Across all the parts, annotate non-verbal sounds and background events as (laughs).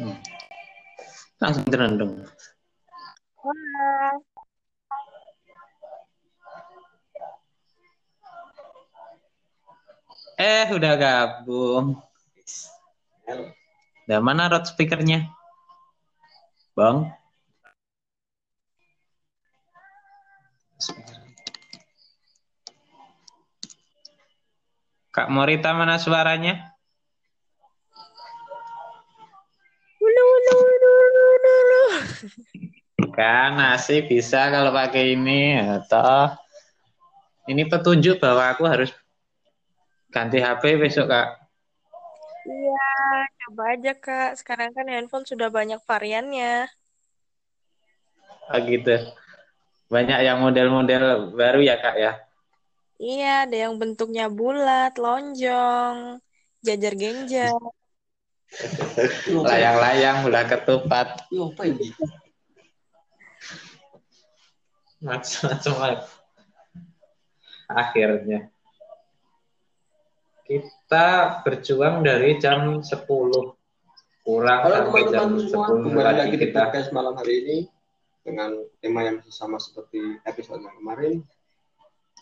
Hmm. Langsung terendung. Wah, Eh, udah gabung. Udah mana road speakernya? Bang? Kak Morita mana suaranya? Kan masih bisa kalau pakai ini atau ini petunjuk bahwa aku harus ganti HP besok kak. Iya, coba aja Kak. Sekarang kan handphone sudah banyak variannya. Oh, gitu. Banyak yang model-model baru ya kak ya. Iya, ada yang bentuknya bulat, lonjong, jajar genjang. Layang-layang udah ketupat. Ini apa ini? Macam-macam. Akhirnya. Kita berjuang dari jam 10 kurang Halo sampai jam semua, 10 kembali lagi lagi di kita. podcast malam hari ini dengan tema yang sama seperti episode yang kemarin.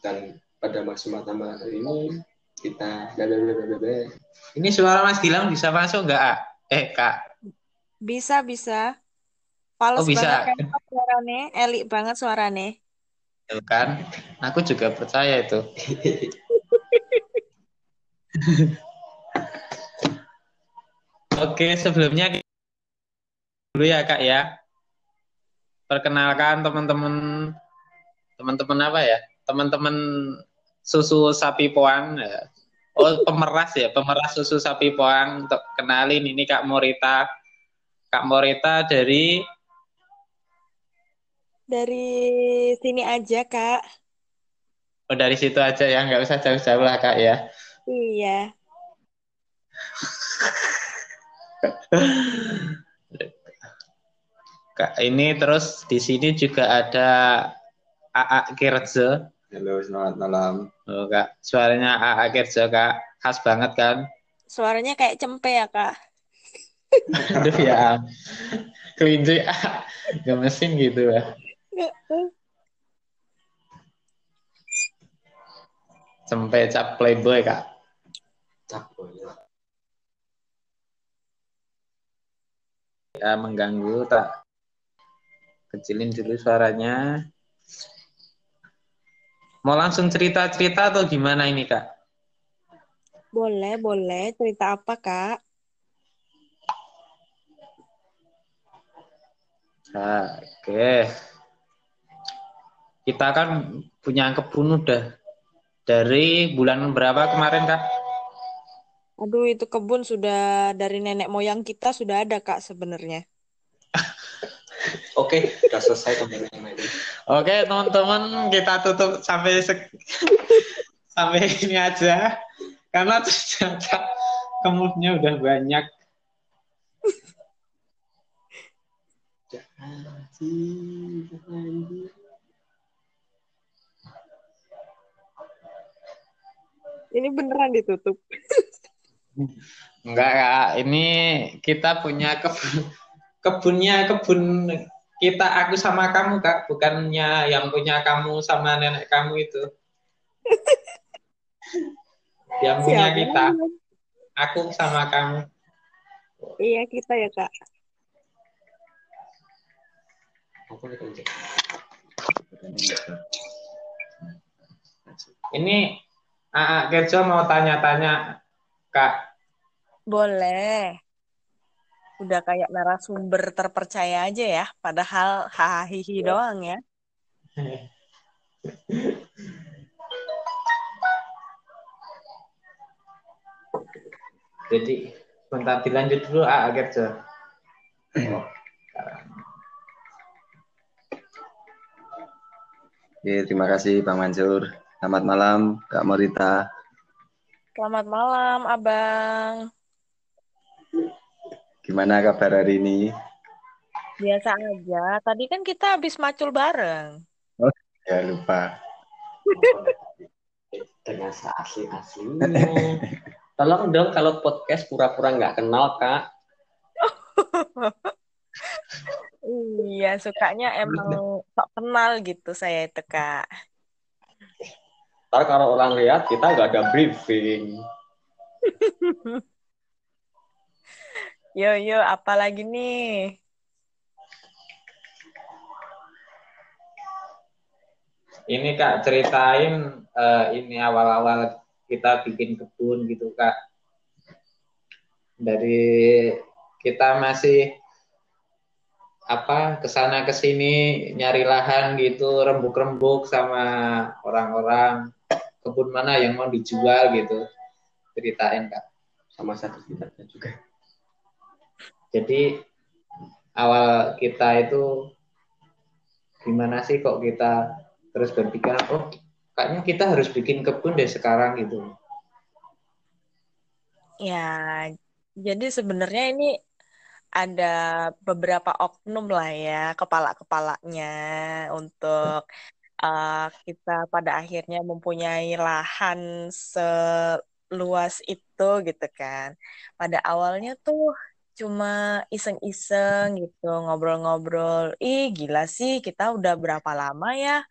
Dan pada maksimal hari ini kita blablabla. Ini suara Mas Gilang bisa masuk nggak? A? Eh kak, Bisa, bisa. Fals Oh, bisa. banget kan suaranya, elik banget suaranya. Tuh kan? Aku juga percaya itu. (laughs) Oke, sebelumnya dulu ya kak ya. Perkenalkan teman-teman, teman-teman apa ya? Teman-teman susu sapi poang. ya. Oh, pemeras ya, pemeras susu sapi poang. Untuk kenalin ini Kak Morita. Kak Morita dari Dari sini aja, Kak. oh dari situ aja ya, nggak usah jauh-jauh lah Kak ya. Iya. Kak, ini terus di sini juga ada AA Kirjo. Halo, selamat malam. Oh, Kak, suaranya AA Kirjo, Kak. Khas banget kan? Suaranya kayak cempe ya, Kak. Aduh ya. Kelinci ah, gemesin gitu ya. Sampai cap playboy, Kak. Capek ya. Ya, mengganggu tak kecilin dulu suaranya. Mau langsung cerita-cerita atau gimana ini, Kak? Boleh, boleh. Cerita apa, Kak? Nah, Oke. Kita kan punya kebun udah dari bulan berapa kemarin, Kak? Aduh, itu kebun sudah dari nenek moyang kita sudah ada, Kak, sebenarnya. (laughs) Oke, udah selesai kembali ini. Oke, teman-teman, kita tutup sampai se- (laughs) sampai ini aja. Karena ternyata kebunnya udah banyak. Ini beneran ditutup. Enggak, Kak. Ini kita punya kebun kebunnya kebun kita aku sama kamu, Kak, bukannya yang punya kamu sama nenek kamu itu. (laughs) yang punya Siapa? kita, aku sama kamu. Iya, kita ya, Kak. Ini AA Kerja mau tanya-tanya, Kak. Boleh. Udah kayak narasumber terpercaya aja ya, padahal hahaha doang ya. Jadi bentar dilanjut dulu AA Kerja. Oke, terima kasih Bang Mansur. Selamat malam Kak Morita. Selamat malam, Abang. Gimana kabar hari ini? Biasa aja. Tadi kan kita habis macul bareng. Ya lupa. Dengan seasli-aslinya. Tolong dong kalau podcast pura-pura nggak kenal, Kak. (laughs) Iya, sukanya emang sok kenal gitu saya itu, Kak. Ntar kalau orang lihat kita nggak ada briefing. (laughs) Yo, yo, apa lagi nih? Ini Kak ceritain uh, ini awal-awal kita bikin kebun gitu Kak. Dari kita masih apa ke sana ke sini nyari lahan gitu rembuk-rembuk sama orang-orang kebun mana yang mau dijual gitu ceritain kak sama satu kita juga jadi awal kita itu gimana sih kok kita terus berpikir oh kayaknya kita harus bikin kebun deh sekarang gitu ya jadi sebenarnya ini ada beberapa oknum lah ya kepala-kepalanya untuk uh, kita pada akhirnya mempunyai lahan seluas itu gitu kan. Pada awalnya tuh cuma iseng-iseng gitu ngobrol-ngobrol. Ih gila sih kita udah berapa lama ya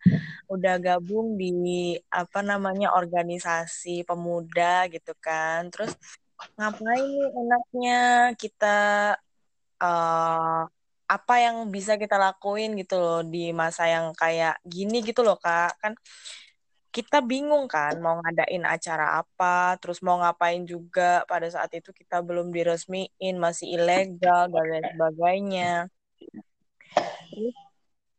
udah gabung di apa namanya organisasi pemuda gitu kan. Terus ngapain enaknya kita uh, apa yang bisa kita lakuin gitu loh di masa yang kayak gini gitu loh kak kan kita bingung kan mau ngadain acara apa terus mau ngapain juga pada saat itu kita belum diresmiin masih ilegal dan lain sebagainya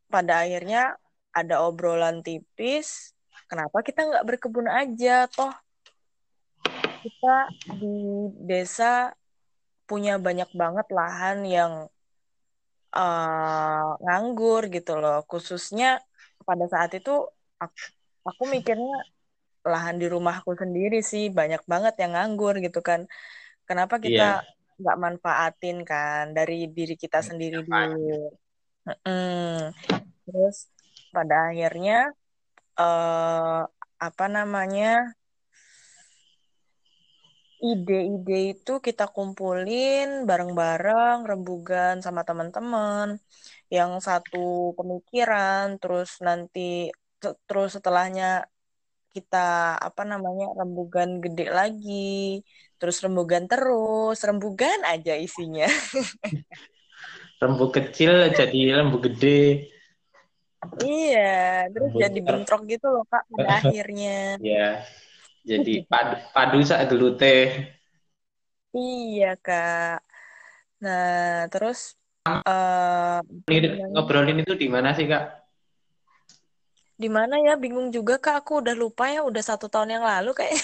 pada akhirnya ada obrolan tipis kenapa kita nggak berkebun aja toh kita di desa punya banyak banget lahan yang uh, nganggur gitu loh. Khususnya pada saat itu aku, aku mikirnya lahan di rumahku sendiri sih banyak banget yang nganggur gitu kan. Kenapa kita iya. nggak yeah. manfaatin kan dari diri kita sendiri dulu. Mm Terus pada akhirnya uh, apa namanya ide-ide itu kita kumpulin bareng-bareng, rembugan sama teman-teman. Yang satu pemikiran, terus nanti terus setelahnya kita apa namanya rembugan gede lagi, terus rembugan terus, rembugan aja isinya. (laughs) Rembug kecil jadi rembug gede. Iya, terus rembug jadi bentrok gitu loh kak pada (laughs) akhirnya. Iya. Jadi padu, padu sak gelute. Iya, Kak. Nah, terus uh, ngobrolin itu di mana sih, Kak? Di mana ya? Bingung juga, Kak. Aku udah lupa ya, udah satu tahun yang lalu kayak.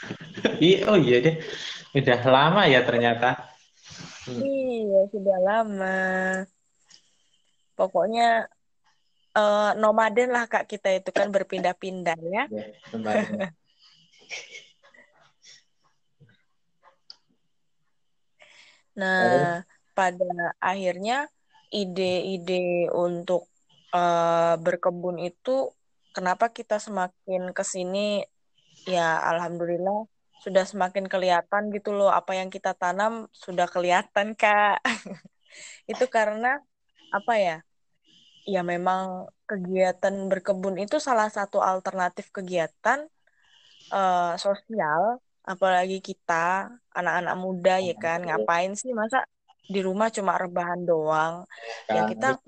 (laughs) iya, oh iya deh. Udah lama ya ternyata. Hmm. Iya, sudah lama. Pokoknya uh, nomaden lah Kak kita itu kan berpindah-pindah ya. ya (laughs) Nah, pada akhirnya ide-ide untuk uh, berkebun itu kenapa kita semakin ke sini ya alhamdulillah sudah semakin kelihatan gitu loh. Apa yang kita tanam sudah kelihatan Kak. (laughs) itu karena apa ya? Ya memang kegiatan berkebun itu salah satu alternatif kegiatan uh, sosial. Apalagi kita anak-anak muda ya kan? Ngapain sih? Masa di rumah cuma rebahan doang. Ya kita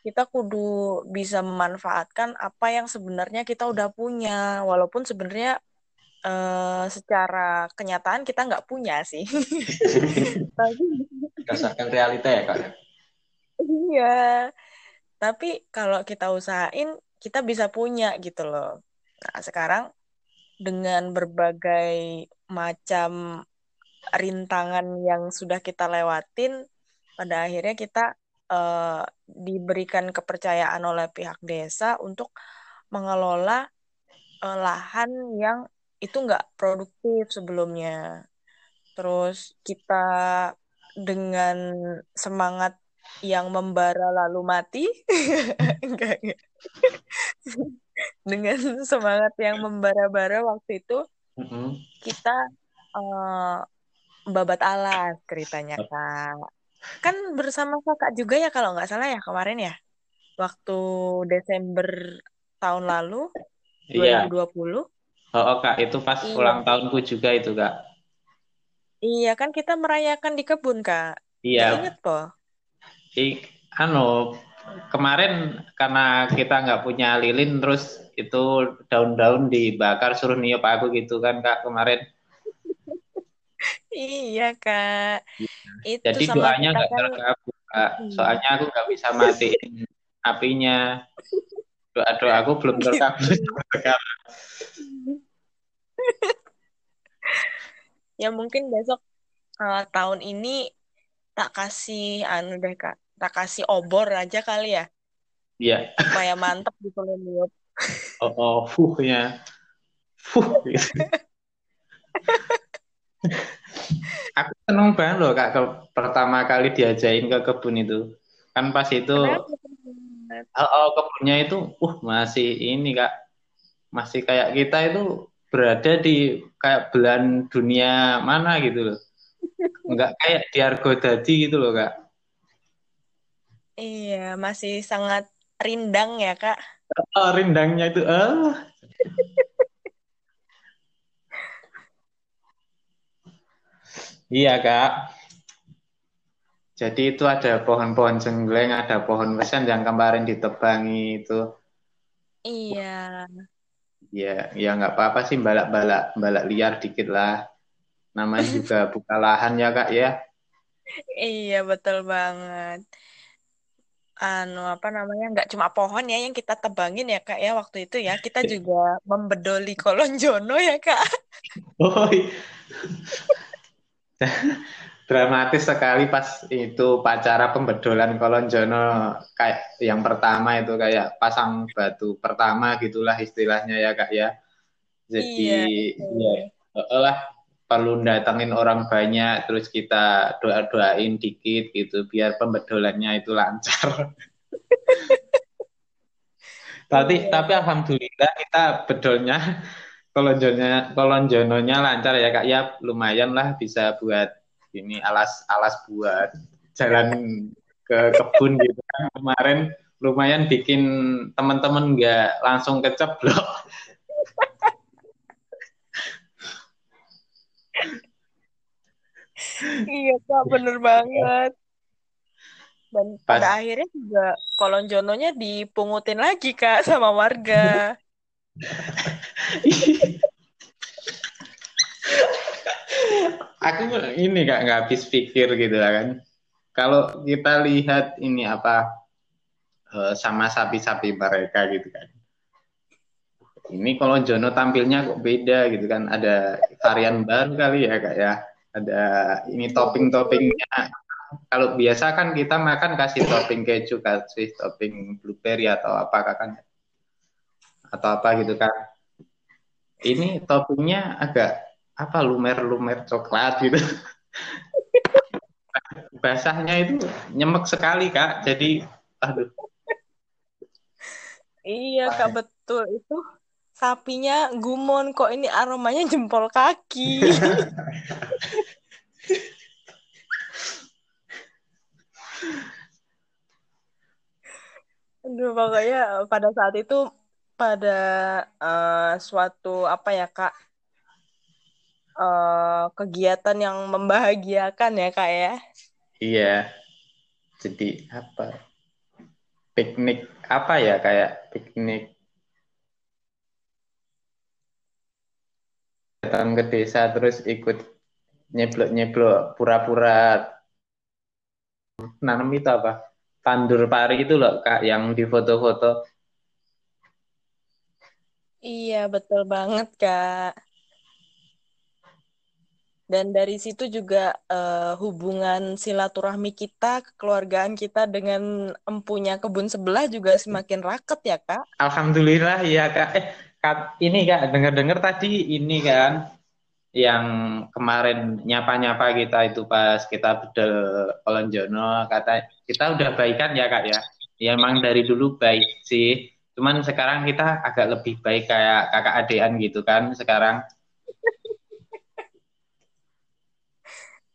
kita kudu bisa memanfaatkan apa yang sebenarnya kita udah punya. Walaupun sebenarnya uh, secara kenyataan kita nggak punya sih. (laughs) Berdasarkan realita ya kak iya. Tapi kalau kita usahain kita bisa punya gitu loh. Nah, sekarang dengan berbagai macam rintangan yang sudah kita lewatin, pada akhirnya kita uh, diberikan kepercayaan oleh pihak desa untuk mengelola uh, lahan yang itu nggak produktif sebelumnya. Terus kita dengan semangat yang membara lalu mati (laughs) enggak, enggak. dengan semangat yang membara-bara waktu itu mm-hmm. kita uh, babat alas ceritanya kak. Kan bersama kakak juga ya kalau nggak salah ya kemarin ya, waktu Desember tahun lalu Iya. 2020. Oh, oh, Kak, itu pas Iya. ulang tahunku juga itu, Kak. Iya kan kita merayakan di kebun kak. Iya. inget po? I, anu, kemarin karena kita nggak punya lilin, terus itu daun-daun dibakar suruh niup aku gitu kan, Kak, kemarin. Iya kak. Itu Jadi sama doanya nggak kan. terkabul, Kak. Hmm. Soalnya aku nggak bisa matiin apinya. Doa-doa aku belum terkabul sampai sekarang. Ya mungkin besok eh, tahun ini tak kasih anu deh kak, tak kasih obor aja kali ya, Iya. supaya mantep gitu loh. Oh, oh, fuhnya. Fuh. gitu. (laughs) Aku seneng banget loh Kak ke, pertama kali diajain ke kebun itu. Kan pas itu oh, oh, kebunnya itu uh masih ini Kak. Masih kayak kita itu berada di kayak belahan dunia mana gitu loh. Enggak kayak di Argodadi gitu loh Kak. Iya, masih sangat rindang ya kak. Oh, rindangnya itu ah. Iya Kak. Jadi itu ada pohon-pohon jenggleng, ada pohon wesen yang kemarin ditebangi itu. Iya, Ya, ya nggak apa-apa sih balak-balak balak liar dikit lah. Namanya (laughs) juga buka lahan ya Kak ya. iya betul banget. Anu apa namanya? Nggak cuma pohon ya yang kita tebangin ya kak ya waktu itu ya. Kita (laughs) juga membedoli kolon jono ya kak. Oh, iya. (laughs) (laughs) dramatis sekali pas itu upacara pembedolan kolon jono kayak yang pertama itu kayak pasang batu pertama gitulah istilahnya ya Kak ya. Jadi Iya, ya lah perlu datangin orang banyak terus kita doa-doain dikit gitu biar pembedolannya itu lancar. (laughs) Tapi Iya. tapi alhamdulillah kita bedolnya kolonjonya kolonjononya lancar ya kak ya lumayan lah bisa buat ini alas alas buat jalan ke kebun gitu kan kemarin lumayan bikin teman-teman nggak langsung keceblok Iya kak, bener banget. Dan Pas. pada akhirnya juga kolon jononya dipungutin lagi kak sama warga. (laughs) aku ini kak nggak habis pikir gitu lah kan. Kalau kita lihat ini apa eh, sama sapi-sapi mereka gitu kan. Ini kalau Jono tampilnya kok beda gitu kan. Ada varian baru kali ya kak ya. Ada ini topping-toppingnya. Kalau biasa kan kita makan kasih topping keju kasih topping blueberry atau apa kan? Atau apa gitu kan ini toppingnya agak apa lumer-lumer coklat gitu (laughs) basahnya itu nyemek sekali kak jadi aduh Iya kak, betul. Itu sapinya gumon kok ini aromanya jempol kaki. (laughs) Aduh, pokoknya pada saat itu pada eh, suatu apa ya kak? Eh, kegiatan yang membahagiakan ya kak ya. iya. Jadi apa? Piknik apa ya kayak piknik? Datang ke desa terus ikut nyeblok-nyeblok pura-pura nanam itu apa? Tandur pari itu loh kak yang di foto-foto Iya betul banget kak. Dan dari situ juga eh, hubungan silaturahmi kita, kekeluargaan kita dengan empunya kebun sebelah juga semakin raket ya kak. Alhamdulillah ya kak. Eh kak, ini kak dengar-dengar tadi ini kan yang kemarin nyapa-nyapa kita itu pas kita bedel Kolonjono kata kita udah baikan ya kak ya. Ya emang dari dulu baik sih. Cuman sekarang kita agak lebih baik kayak kakak adean gitu kan sekarang.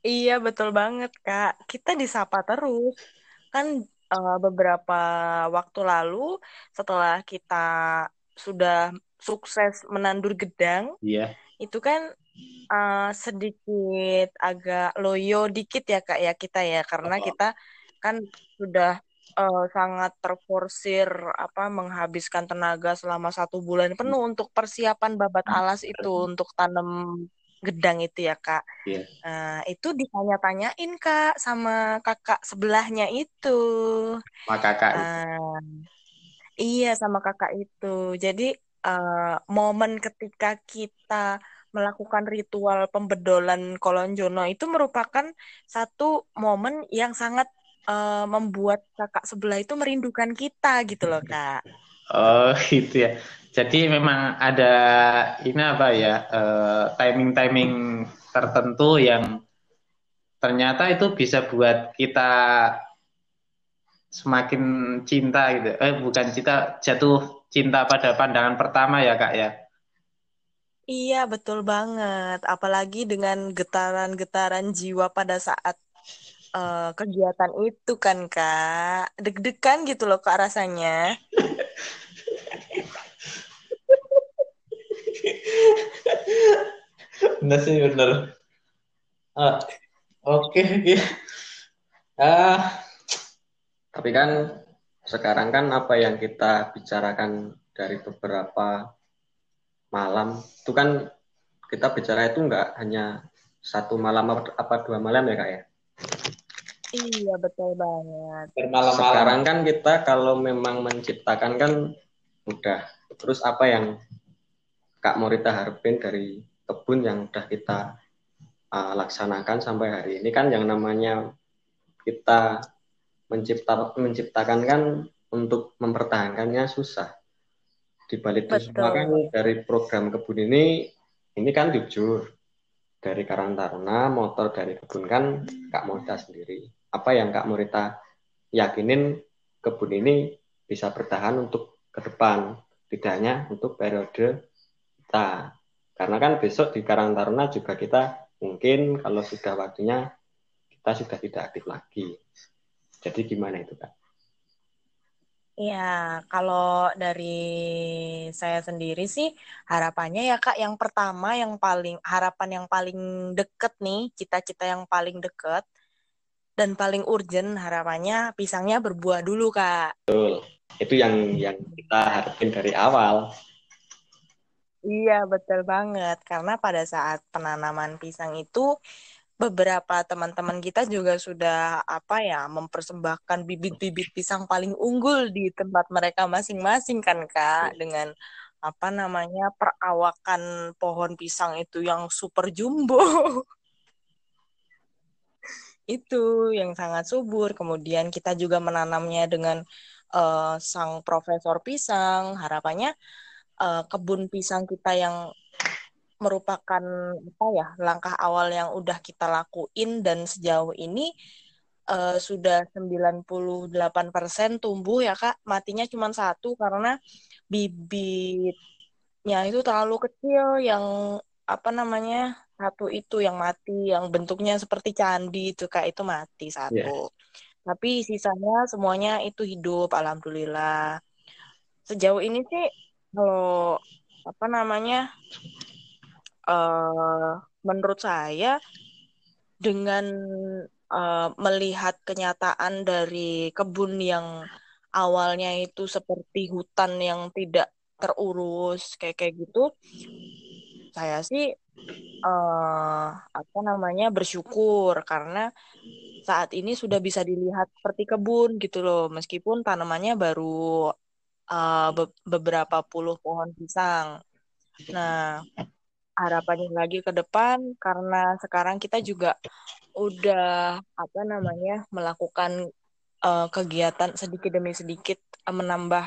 Iya, betul banget, Kak. Kita disapa terus. Kan uh, beberapa waktu lalu setelah kita sudah sukses menandur gedang, Iya. itu kan uh, sedikit agak loyo dikit ya, Kak, ya kita ya. Karena kita kan sudah uh, sangat terforsir apa menghabiskan tenaga selama satu bulan penuh untuk persiapan babat alas itu untuk tanam gedang itu ya kak. Iya. Nah itu ditanya-tanyain kak sama kakak sebelahnya itu. Sama kakak. Uh, iya sama kakak itu. Jadi uh, momen ketika kita melakukan ritual pembedolan kolonjono itu merupakan satu momen yang sangat uh, membuat kakak sebelah itu merindukan kita gitu loh kak. Oh (laughs) gitu ya. Jadi memang ada ini apa ya uh, timing-timing tertentu yang ternyata itu bisa buat kita semakin cinta gitu. Eh bukan cinta, jatuh cinta pada pandangan pertama ya kak ya. Iya betul banget. Apalagi dengan getaran-getaran jiwa pada saat uh, kegiatan itu kan kak. Deg-degan gitu loh kak rasanya. bener sih bener ah, oke okay. ah tapi kan sekarang kan apa yang kita bicarakan dari beberapa malam itu kan kita bicara itu enggak hanya satu malam apa dua malam ya kak ya iya betul banget Bermalam-malam. sekarang kan kita kalau memang menciptakan kan udah terus apa yang Kak Morita harapin dari kebun yang sudah kita uh, laksanakan sampai hari ini kan yang namanya kita mencipta, menciptakan kan untuk mempertahankannya susah. Di balik itu semua kan dari program kebun ini ini kan jujur dari Karang Taruna, motor dari kebun kan Kak Morita sendiri. Apa yang Kak Morita yakinin kebun ini bisa bertahan untuk ke depan, tidak untuk periode kita. Karena kan besok di Karang Taruna juga kita mungkin kalau sudah waktunya kita sudah tidak aktif lagi. Jadi gimana itu kak? Ya, kalau dari saya sendiri sih harapannya ya Kak, yang pertama yang paling harapan yang paling deket nih, cita-cita yang paling deket dan paling urgent harapannya pisangnya berbuah dulu Kak. Betul, itu yang yang kita harapin dari awal. Iya, betul banget. Karena pada saat penanaman pisang itu beberapa teman-teman kita juga sudah apa ya mempersembahkan bibit-bibit pisang paling unggul di tempat mereka masing-masing kan Kak dengan apa namanya perawakan pohon pisang itu yang super jumbo. (laughs) itu yang sangat subur. Kemudian kita juga menanamnya dengan uh, sang profesor pisang. Harapannya uh, kebun pisang kita yang merupakan apa ya langkah awal yang udah kita lakuin dan sejauh ini uh, sudah 98% tumbuh ya Kak. Matinya cuma satu karena bibitnya itu terlalu kecil yang apa namanya? Satu itu yang mati yang bentuknya seperti candi itu Kak itu mati satu. Yeah. Tapi sisanya semuanya itu hidup alhamdulillah. Sejauh ini sih kalau apa namanya uh, menurut saya dengan uh, melihat kenyataan dari kebun yang awalnya itu seperti hutan yang tidak terurus kayak kayak gitu saya sih uh, apa namanya bersyukur karena saat ini sudah bisa dilihat seperti kebun gitu loh meskipun tanamannya baru uh, be beberapa puluh pohon pisang. Nah, harapannya lagi ke depan karena sekarang kita juga udah apa namanya melakukan uh, kegiatan sedikit demi sedikit uh, menambah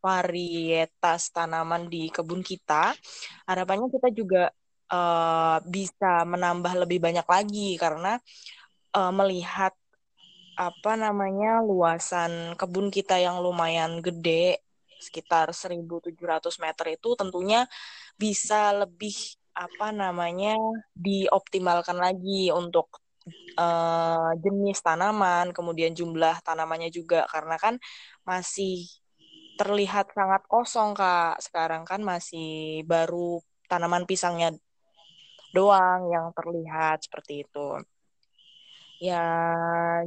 varietas tanaman di kebun kita. Harapannya kita juga uh, bisa menambah lebih banyak lagi karena uh, melihat apa namanya luasan kebun kita yang lumayan gede sekitar 1.700 meter itu tentunya bisa lebih apa namanya dioptimalkan lagi untuk uh, jenis tanaman, kemudian jumlah tanamannya juga karena kan masih terlihat sangat kosong Kak. Sekarang kan masih baru tanaman pisangnya doang yang terlihat seperti itu. Ya,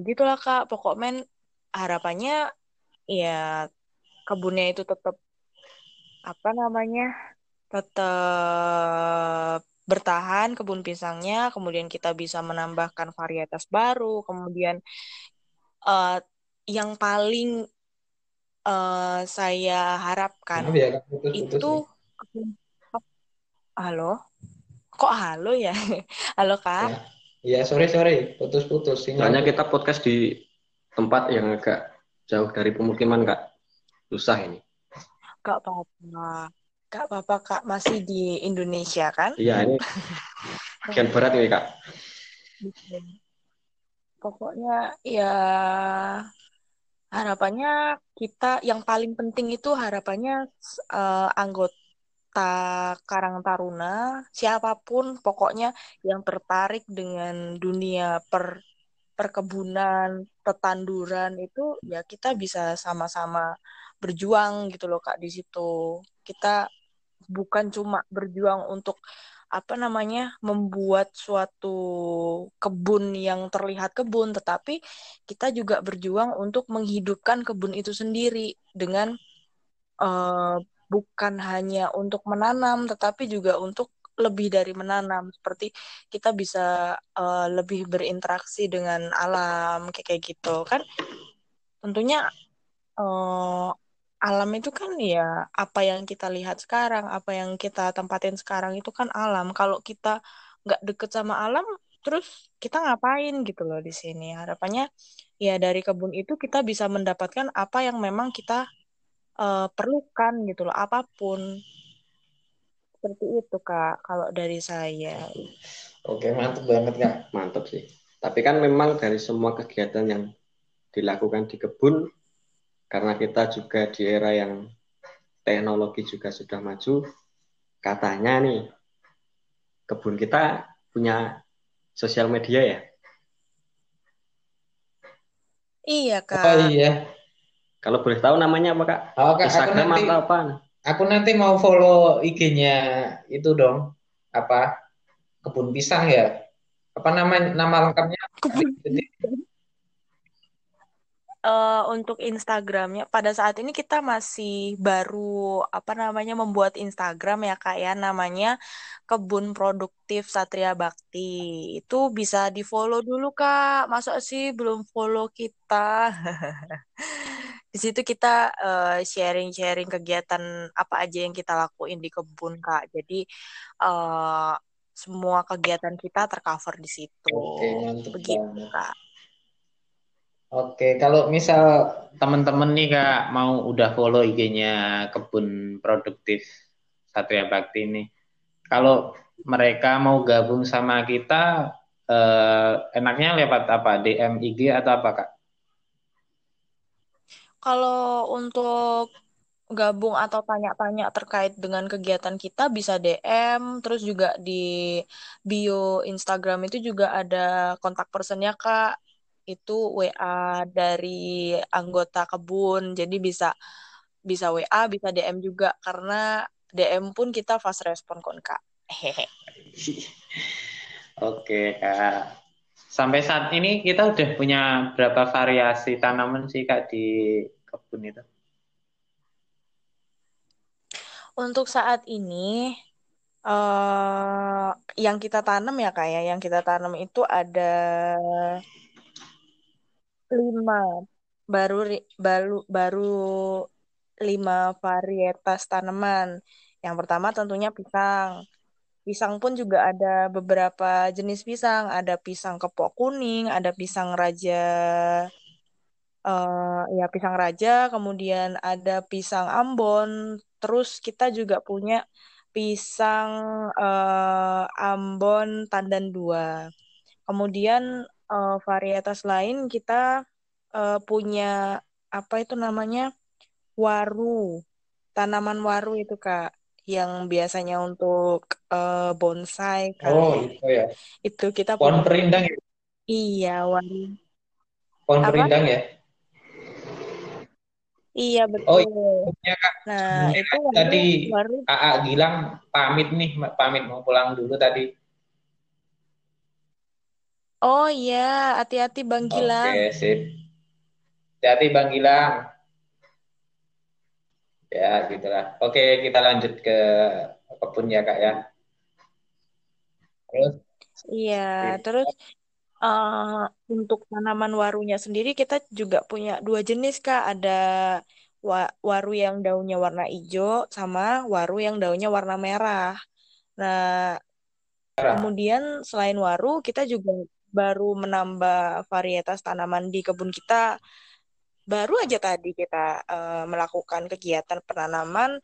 gitulah Kak. Pokoknya harapannya ya kebunnya itu tetap apa namanya? tetap bertahan kebun pisangnya, kemudian kita bisa menambahkan varietas baru, kemudian uh, yang paling uh, saya harapkan ya, putus, putus, itu nih. halo, kok halo ya, (laughs) halo kak? Ya. Iya, sore sore, putus-putus. Soalnya kita podcast di tempat yang agak jauh dari pemukiman, Kak. Susah ini. Kak apa-apa. Kak apa-apa, Kak. Masih di Indonesia, kan? Iya, ini (laughs) bagian berat ini, Kak. Pokoknya, ya harapannya kita yang paling penting itu harapannya uh, anggota Karang Taruna, siapa pun pokoknya yang tertarik dengan dunia per perkebunan, petanduran itu ya kita bisa sama-sama berjuang gitu loh Kak di situ. Kita bukan cuma berjuang untuk apa namanya membuat suatu kebun yang terlihat kebun tetapi kita juga berjuang untuk menghidupkan kebun itu sendiri dengan uh, bukan hanya untuk menanam tetapi juga untuk lebih dari menanam. Seperti kita bisa uh, lebih berinteraksi dengan alam kayak kayak gitu kan. Tentunya uh, alam itu kan ya apa yang kita lihat sekarang apa yang kita tempatin sekarang itu kan alam. Kalau kita nggak deket sama alam terus kita ngapain gitu loh di sini? Harapannya ya dari kebun itu kita bisa mendapatkan apa yang memang kita uh, perlukan gitu loh apa pun. Seperti itu kak kalau dari saya. Oke mantap banget kak. Mantap sih. Tapi kan memang dari semua kegiatan yang dilakukan di kebun karena kita juga di era yang teknologi juga sudah maju katanya nih kebun kita punya sosial media ya iya kak oh iya kalau boleh tahu namanya apa kak? Oh, kak Instagram nanti, atau apa? Aku nanti mau follow IG-nya itu dong. Apa? Kebun pisang ya? Apa nama nama lengkapnya? Kebun uh, untuk Instagramnya pada saat ini kita masih baru apa namanya membuat Instagram ya kak ya. Namanya Kebun Produktif Satria Bakti. Itu bisa di follow dulu kak. Masa sih belum follow kita? (laughs) Di situ kita uh, sharing-sharing kegiatan apa aja yang kita lakuin di kebun kak. Jadi uh, semua kegiatan kita tercover di situ. Oke, begitu kak Oke, kalau misal teman-teman nih kak mau udah follow IG-nya kebun produktif Satria Bakti ini, kalau mereka mau gabung sama kita, eh, enaknya lewat apa? DM IG atau apa kak? Kalau untuk gabung atau tanya-tanya terkait dengan kegiatan kita bisa DM, terus juga di bio Instagram itu juga ada kontak personnya Kak. Itu WA dari anggota kebun, jadi bisa bisa WA, bisa DM juga karena DM pun kita fast respon kon Kak. Hehehe. (laughs) Oke Kak sampai saat ini kita udah punya berapa variasi tanaman sih kak di kebun itu? Untuk saat ini uh, yang kita tanam ya kak ya, yang kita tanam itu ada lima baru baru baru lima varietas tanaman. Yang pertama tentunya pisang. Pisang pun juga ada beberapa jenis pisang. Ada pisang kepok kuning, ada pisang raja, uh, ya pisang raja, kemudian ada pisang Ambon. Terus kita juga punya pisang uh, Ambon Tandan dua. Kemudian uh, varietas lain kita uh, punya apa itu namanya waru, tanaman waru itu kak yang biasanya untuk uh, bonsai kan. Oh, itu ya. Itu kita pohon perindang ya. Iya, waru. Pohon Apa? rindang ya? Iya, Oh betul. iya Kak. Nah, itu tadi waru. AA Gilang pamit nih, pamit mau pulang dulu tadi. Oh iya, hati-hati Bang Gilang. Oke, sip. Hati-hati Bang Gilang. Ya, gitulah. Oke, kita lanjut ke kebun ya, Kak ya. Terus Iya, terus uh, untuk tanaman warunya sendiri kita juga punya dua jenis Kak. Ada wa waru yang daunnya warna hijau sama waru yang daunnya warna merah. Nah, kemudian selain waru kita juga baru menambah varietas tanaman di kebun kita. Baru aja tadi kita uh, melakukan kegiatan penanaman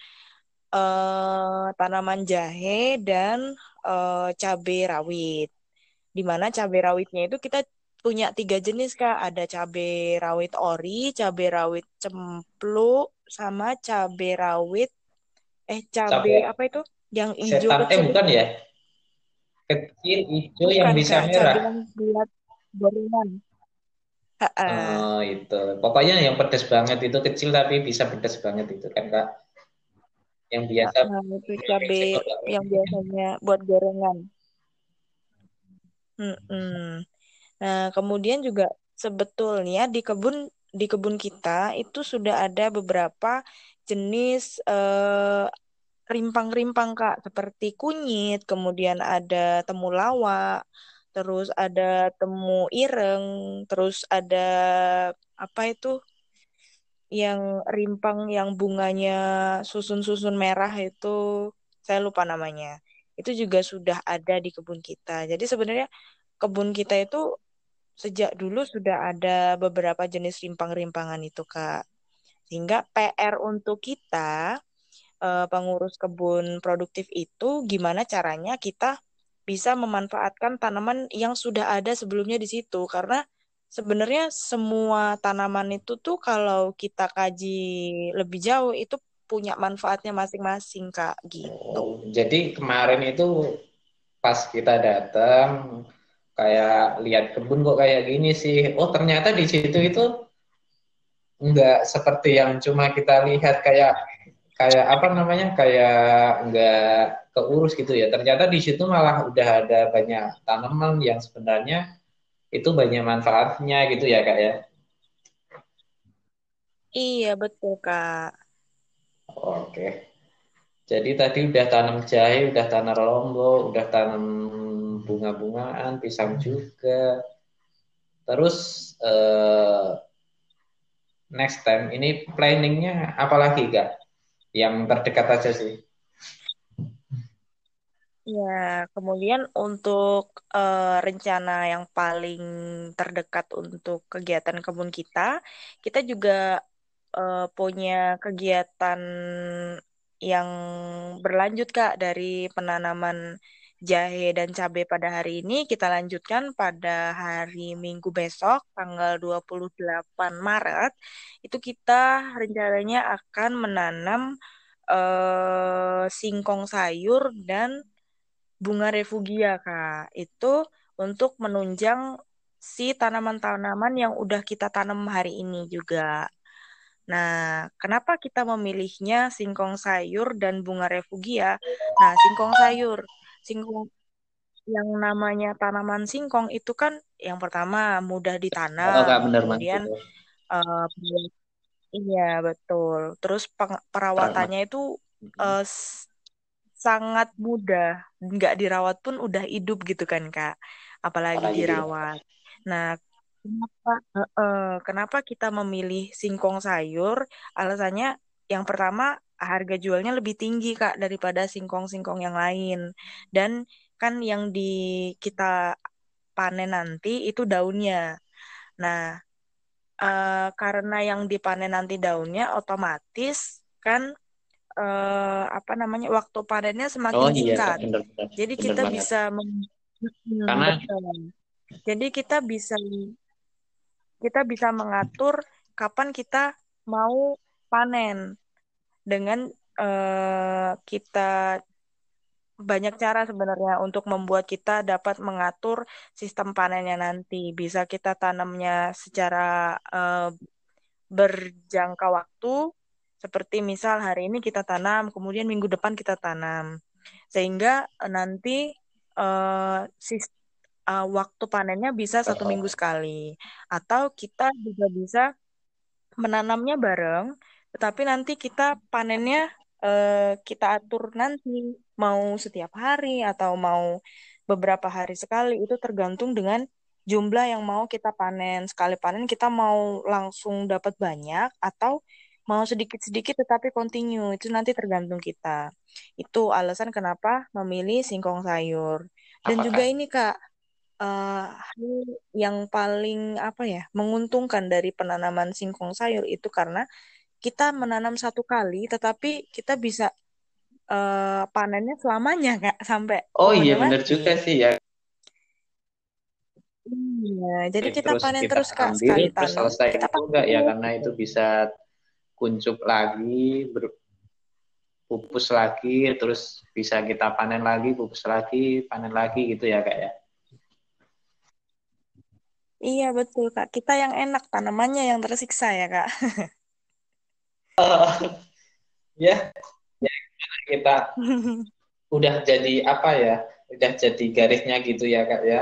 uh, tanaman jahe dan uh, cabai rawit di mana cabai rawitnya itu kita punya tiga jenis kak ada cabai rawit ori cabai rawit cemplu sama cabai rawit eh cabai Cabai apa itu yang hijau eh bukan ya? Kecil hijau bukan yang bisa merah. buat gorengan. Oh, itu. Pokoknya yang pedas banget itu kecil tapi bisa pedas banget itu kan, Kak. Yang biasa nah itu cabai yang biasanya buat gorengan Mm-mm. Nah, kemudian juga sebetulnya di kebun di kebun kita itu sudah ada beberapa jenis eh, rimpang-rimpang Kak, seperti kunyit, kemudian ada temulawak, terus ada temu ireng, terus ada apa itu yang rimpang yang bunganya susun-susun merah itu saya lupa namanya. Itu juga sudah ada di kebun kita. Jadi sebenarnya kebun kita itu sejak dulu sudah ada beberapa jenis rimpang-rimpangan itu, Kak. Sehingga PR untuk kita eh, pengurus kebun produktif itu gimana caranya kita bisa memanfaatkan tanaman yang sudah ada sebelumnya di situ karena sebenarnya semua tanaman itu tuh kalau kita kaji lebih jauh itu punya manfaatnya masing-masing, Kak, gitu. Oh, jadi kemarin itu pas kita datang kayak lihat kebun kok kayak gini sih. Oh, ternyata di situ itu enggak seperti yang cuma kita lihat kayak kayak apa namanya? kayak enggak keurus gitu ya. Ternyata di situ malah udah ada banyak tanaman yang sebenarnya itu banyak manfaatnya gitu ya, Kak ya. Iya, betul, Kak. Oke. Jadi tadi udah tanam jahe, udah tanam lombok, udah tanam bunga-bungaan, pisang juga. Terus eh, next time ini planningnya apa lagi, Kak? Yang terdekat aja sih. Ya, kemudian untuk uh, rencana yang paling terdekat untuk kegiatan kebun kita, kita juga uh, punya kegiatan yang berlanjut Kak dari penanaman jahe dan cabai pada hari ini kita lanjutkan pada hari Minggu besok tanggal 28 Maret itu kita rencananya akan menanam uh, singkong sayur dan bunga refugia, Kak. Itu untuk menunjang si tanaman-tanaman yang udah kita tanam hari ini juga. Nah, kenapa kita memilihnya singkong sayur dan bunga refugia? Nah, singkong sayur, singkong yang namanya tanaman singkong itu kan yang pertama mudah ditanam, oh, Kak, bener kemudian uh, iya betul. Terus perawatannya itu uh, sangat mudah, nggak dirawat pun udah hidup gitu kan kak, apalagi Apalagi dirawat. Nah, kenapa uh, uh, kenapa kita memilih singkong sayur? Alasannya yang pertama harga jualnya lebih tinggi kak daripada singkong-singkong yang lain, dan kan yang di kita panen nanti itu daunnya. Nah, uh, karena yang dipanen nanti daunnya otomatis kan uh, apa namanya waktu panennya semakin oh, iya, singkat. Bener, bener, Jadi bener kita banget. bisa karena jadi kita bisa kita bisa mengatur kapan kita mau panen dengan uh, kita banyak cara sebenarnya untuk membuat kita dapat mengatur sistem panennya nanti. Bisa kita tanamnya secara uh, berjangka waktu, seperti misal hari ini kita tanam, kemudian minggu depan kita tanam, sehingga uh, nanti uh, uh, waktu panennya bisa satu minggu sekali, atau kita juga bisa menanamnya bareng, tetapi nanti kita panennya uh, kita atur nanti mau setiap hari atau mau beberapa hari sekali itu tergantung dengan jumlah yang mau kita panen. Sekali panen kita mau langsung dapat banyak atau mau sedikit-sedikit tetapi continue. Itu nanti tergantung kita. Itu alasan kenapa memilih singkong sayur. Dan Apakah? juga ini Kak, uh, yang paling apa ya menguntungkan dari penanaman singkong sayur itu karena kita menanam satu kali tetapi kita bisa uh, panennya selamanya kak sampai oh iya benar juga sih ya. Iya, jadi kita terus panen kita terus kak ambil, sekali terus selesai kita itu enggak ya karena itu bisa kuncup lagi, ber, pupus lagi, terus bisa kita panen lagi, pupus lagi, panen lagi gitu ya kak ya. Iya betul kak, kita yang enak tanamannya yang tersiksa ya kak. (laughs) (laughs) ya, ya kita udah jadi apa ya udah jadi garisnya gitu ya kak ya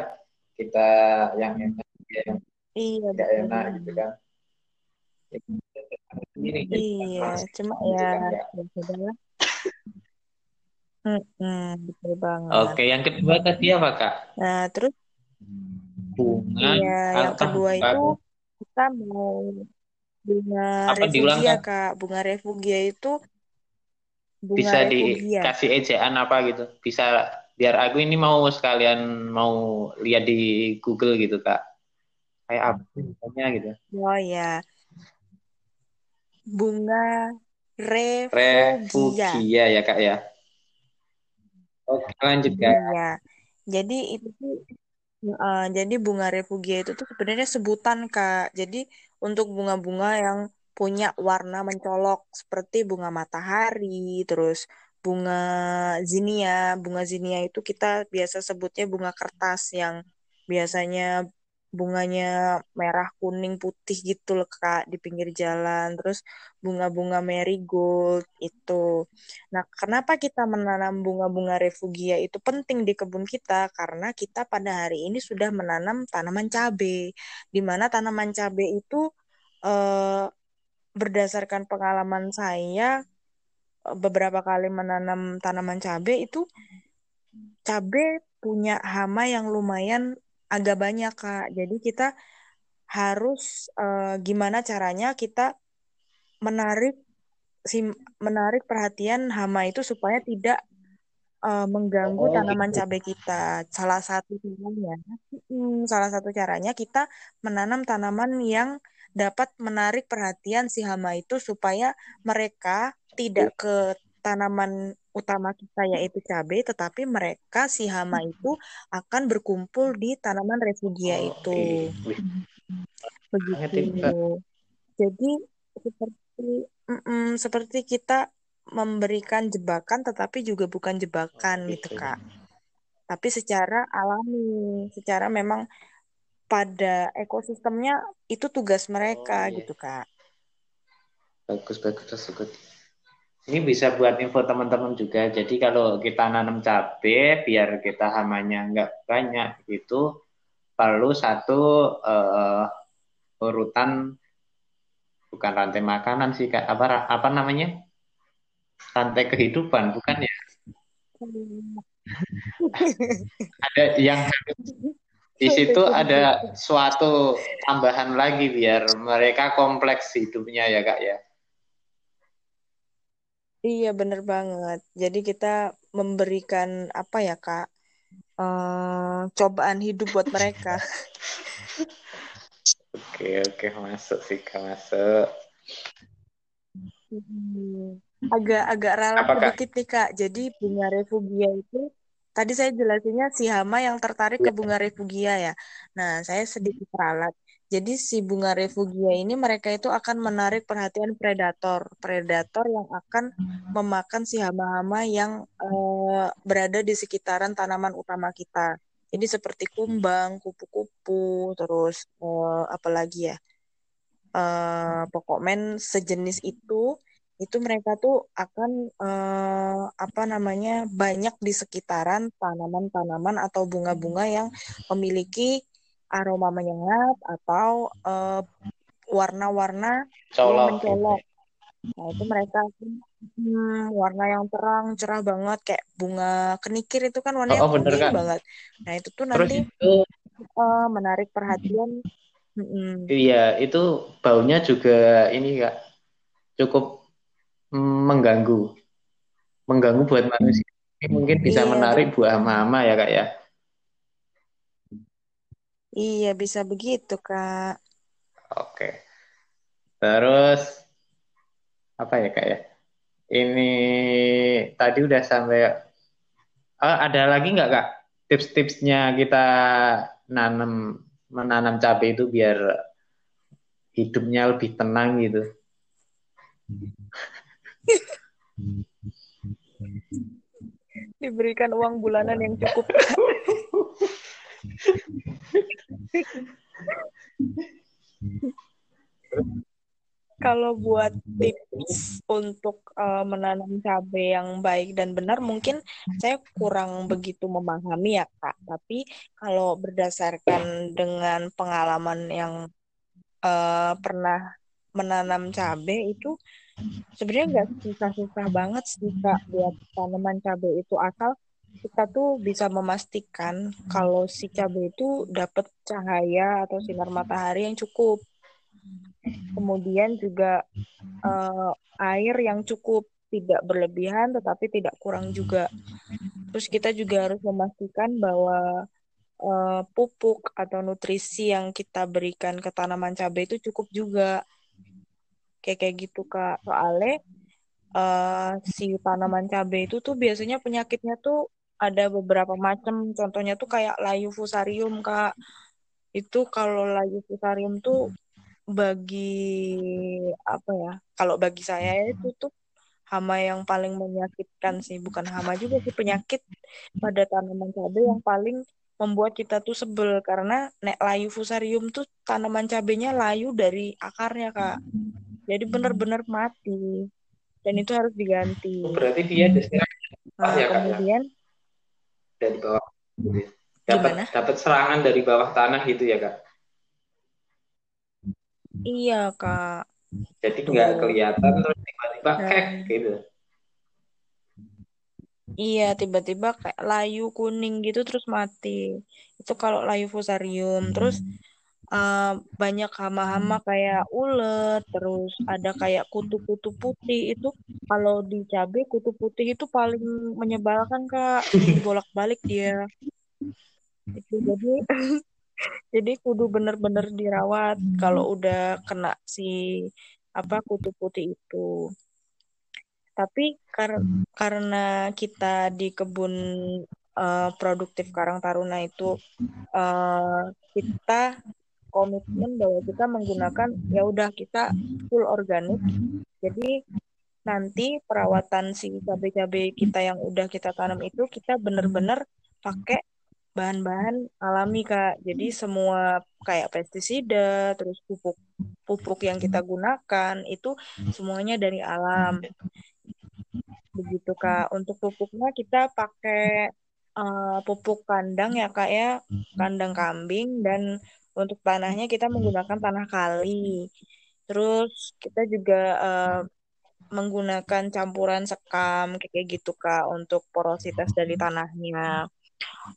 kita yang enak ya, yang iya tidak enak gitu kan Sendiri, iya cuma gitu ya, kan, ya. Hmm, betul banget. Oke, yang kedua tadi apa kak? Nah, terus bunga. Iya, yang kedua itu kita mau bunga Apa refugia kak? Bunga refugia itu bunga bisa refugia. dikasih ejaan apa gitu? Bisa biar aku ini mau sekalian mau lihat di Google gitu kak. Kayak apa misalnya gitu? Oh ya bunga refugia. Refugia ya kak ya? Oke lanjut kak. Iya. Jadi itu tuh uh, jadi bunga refugia itu tuh sebenarnya sebutan kak. Jadi untuk bunga-bunga yang punya warna mencolok seperti bunga matahari, terus bunga zinia. Bunga zinia itu kita biasa sebutnya bunga kertas yang biasanya bunganya merah kuning putih gitu loh kak di pinggir jalan. Terus bunga-bunga marigold itu. Nah kenapa kita menanam bunga-bunga refugia itu penting di kebun kita? Karena kita pada hari ini sudah menanam tanaman cabai di mana tanaman cabai itu eh, berdasarkan pengalaman saya beberapa kali menanam tanaman cabai itu cabai punya hama yang lumayan agak banyak kak jadi kita harus uh, gimana caranya kita menarik si menarik perhatian hama itu supaya tidak uh, mengganggu oh, tanaman gitu. cabai kita salah satu caranya salah satu caranya kita menanam tanaman yang dapat menarik perhatian si hama itu supaya mereka tidak ke tanaman utama kita yaitu cabai, tetapi mereka si hama itu akan berkumpul di tanaman refugia oh, itu. Begitu. Jadi seperti mm -mm, seperti kita memberikan jebakan tetapi juga bukan jebakan oh, gitu, Kak. Tapi secara alami, secara memang pada ekosistemnya itu tugas mereka oh, iya. gitu Kak. Bagus bagus tersebut. Ini bisa buat info teman-teman juga. Jadi kalau kita nanam cabai biar kita hamanya nggak banyak itu perlu satu uh, urutan bukan rantai makanan sih kak. Apa apa namanya? Rantai kehidupan bukan ya? (laughs) Ada yang di situ ada suatu tambahan lagi biar mereka kompleks hidupnya ya kak ya Iya bener banget. Jadi kita memberikan apa ya kak, uh, cobaan hidup buat mereka. (laughs) oke oke masuk sih kak masuk. Agak-agak ralat sedikit nih kak. Jadi bunga refugia itu tadi saya jelasinnya si hama yang tertarik ke bunga refugia ya. Nah saya sedikit ralat. Jadi si bunga refugia ini mereka itu akan menarik perhatian predator, predator yang akan memakan si hama-hama yang uh, berada di sekitaran tanaman utama kita. Jadi seperti kumbang, kupu-kupu, terus uh, apa lagi ya? Uh, pokok men sejenis itu itu mereka tuh akan apa namanya banyak di sekitaran tanaman-tanaman atau bunga-bunga yang memiliki aroma menyengat atau uh, warna-warna mencolok. Nah itu mereka hmm, warna yang terang cerah banget kayak bunga kenikir itu kan warnanya oh, oh, kuning kan? banget. Nah itu tuh nanti itu... Uh, menarik perhatian. Iya itu baunya juga ini kak cukup mengganggu mengganggu buat manusia mungkin bisa iya, menarik buah mama ya kak ya iya bisa begitu kak. Oke. Terus apa ya kak ya? Ini tadi udah sampai oh, ada lagi nggak kak? Tips-tipsnya kita nanam menanam cabai itu biar hidupnya lebih tenang gitu. Diberikan uang bulanan yang cukup. (laughs) Kalau buat tips untuk uh, menanam cabai yang baik dan benar, mungkin saya kurang begitu memahami ya kak. Tapi kalau berdasarkan dengan pengalaman yang uh, pernah menanam cabai itu sebenarnya nggak susah-susah banget sih kak buat tanaman cabai itu asal kita tuh bisa memastikan kalau si cabai itu dapat cahaya atau sinar matahari yang cukup. Kemudian juga uh, air yang cukup, tidak berlebihan tetapi tidak kurang juga. Terus kita juga harus memastikan bahwa uh, pupuk atau nutrisi yang kita berikan ke tanaman cabai itu cukup juga kayak kayak gitu kak soalnya uh, si tanaman cabai itu tuh biasanya penyakitnya tuh ada beberapa macam contohnya tuh kayak layu fusarium kak. Itu kalau layu fusarium tuh bagi apa ya kalau bagi saya itu tuh hama yang paling menyakitkan sih. Bukan hama juga sih penyakit pada tanaman cabai yang paling membuat kita tuh sebel. Karena nek layu fusarium tuh tanaman cabenya layu dari akarnya kak. Jadi benar-benar mati. Dan itu harus diganti. Oh, berarti dia nah, ya, kemudian ya? Dari bawah dapat dapat serangan dari bawah tanah gitu ya kak iya kak jadi nggak kelihatan terus tiba-tiba nah. kek gitu Iya, tiba-tiba kayak layu kuning gitu terus mati. Itu kalau layu fusarium. Terus uh, banyak hama-hama kayak ulet, terus ada kayak kutu-kutu putih. Itu kalau di cabai kutu putih itu paling menyebalkan kak, (laughs) bolak-balik dia. Itu jadi (laughs) jadi kudu bener-bener dirawat kalau udah kena si apa kutu putih itu. Tapi kar karena kita di kebun uh, produktif Karang Taruna itu uh, kita komitmen bahwa kita menggunakan ya udah kita full organik. Jadi nanti perawatan si cabai-cabai kita yang udah kita tanam itu kita bener-bener pakai bahan-bahan alami kak. Jadi semua kayak pestisida, terus pupuk pupuk yang kita gunakan itu semuanya dari alam. Begitu kak. Untuk pupuknya kita pakai uh, pupuk kandang ya kak ya, kandang kambing dan untuk tanahnya kita menggunakan tanah kali. Terus kita juga uh, menggunakan campuran sekam kayak gitu Kak untuk porositas dari tanahnya.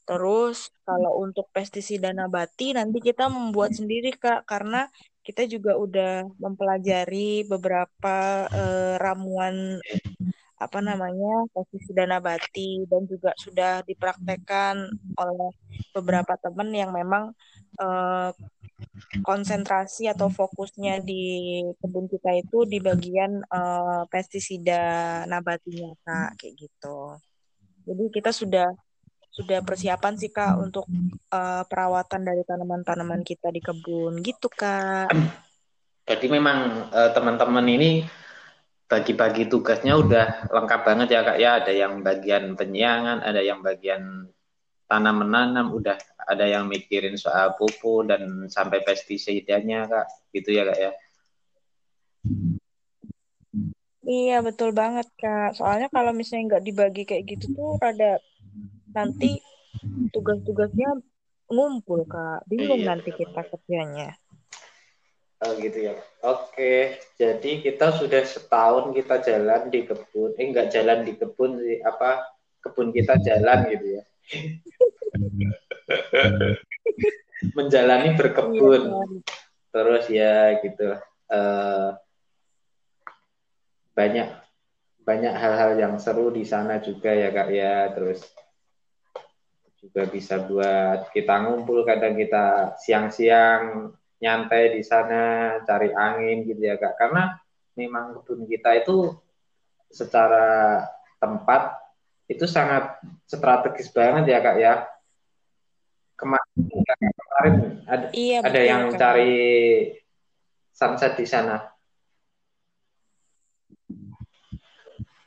Terus kalau untuk pestisida nabati nanti kita membuat sendiri Kak karena kita juga udah mempelajari beberapa uh, ramuan apa namanya pestisida nabati dan juga sudah dipraktekkan oleh beberapa teman yang memang uh, konsentrasi atau fokusnya di kebun kita itu di bagian uh, pestisida nabatinya kak kayak gitu. Jadi kita sudah sudah persiapan sih Kak untuk uh, perawatan dari tanaman-tanaman kita di kebun gitu Kak. Jadi memang uh, teman-teman ini bagi-bagi tugasnya udah lengkap banget ya Kak ya. Ada yang bagian penyiangan, ada yang bagian tanam menanam, udah ada yang mikirin soal pupuk dan sampai pestisidanya Kak. Gitu ya Kak ya. Iya betul banget kak. Soalnya kalau misalnya nggak dibagi kayak gitu tuh rada nanti tugas-tugasnya ngumpul kak bingung iya, nanti kita kerjanya oh gitu ya oke jadi kita sudah setahun kita jalan di kebun eh enggak jalan di kebun sih apa kebun kita jalan gitu ya (laughs) menjalani berkebun. Iya, terus ya gitu. Uh, banyak banyak hal-hal yang seru di sana juga ya kak ya. Terus juga bisa buat kita ngumpul kadang kita siang-siang nyantai di sana cari angin gitu ya kak. Karena memang kebun kita itu secara tempat itu sangat strategis banget ya kak ya. Kemarin kemarin ada, iya, ada yang kak. cari sunset di sana.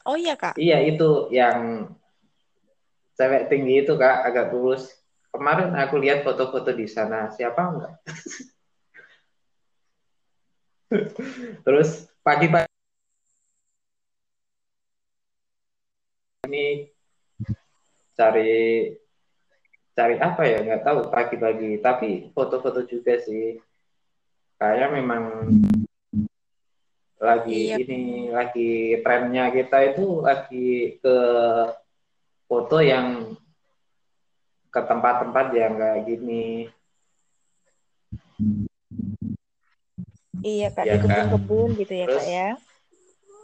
Oh iya kak. Iya itu yang cewek tinggi itu kak agak kurus kemarin aku lihat foto-foto di sana. Siapa enggak? (laughs) Terus pagi-pagi ini cari cari apa ya nggak tahu pagi-pagi tapi foto-foto juga sih kayak memang lagi iya. ini lagi trennya kita itu lagi ke foto yang ke tempat-tempat yang kayak gini. Iya kak, ya, di kebun-kebun gitu ya Terus, kak ya.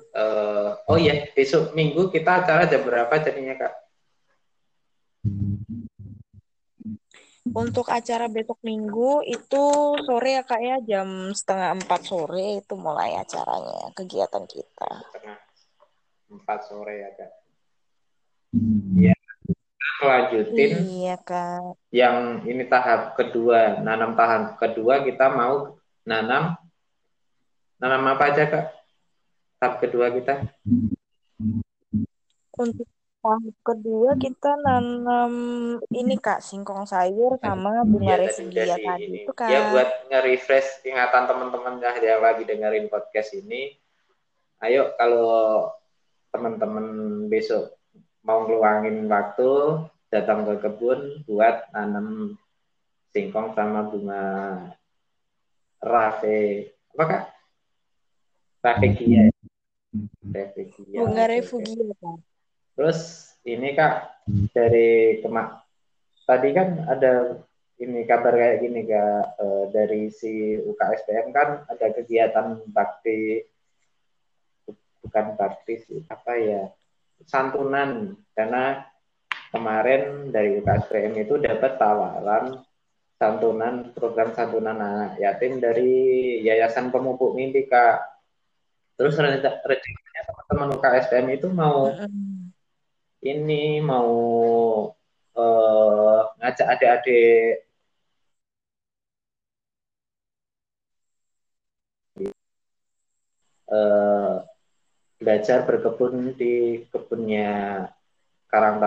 Uh, oh iya, besok minggu kita acara jam berapa jadinya kak? Untuk acara besok minggu itu sore ya kak ya jam setengah empat sore itu mulai acaranya kegiatan kita. Setengah empat sore ya kak. Iya. Lanjutin. Iya, Kak. Yang ini tahap kedua, nanam tahap kedua kita mau nanam nanam apa aja, Kak? Tahap kedua kita. Untuk tahap kedua kita nanam ini Kak, singkong sayur sama bunga ya, tadi ini. itu Kak. Ya buat nge-refresh ingatan teman-teman yang lagi dengerin podcast ini. Ayo kalau teman-teman besok mau ngeluangin waktu datang ke kebun buat nanam singkong sama bunga rafe apa kak? Raffegia raffegia bunga refugia kak terus ini kak dari kemak tadi kan ada ini kabar kayak gini kak e, dari si UKSPM kan ada kegiatan bakti bukan bakti sih apa ya santunan karena kemarin dari UKSPM itu dapat tawaran santunan program santunan anak yatim dari Yayasan Pemupuk Mimpi Kak. Terus rencananya teman-teman UKSPM itu mau ini mau uh, ngajak adik-adik uh, belajar berkebun di kebunnya Karang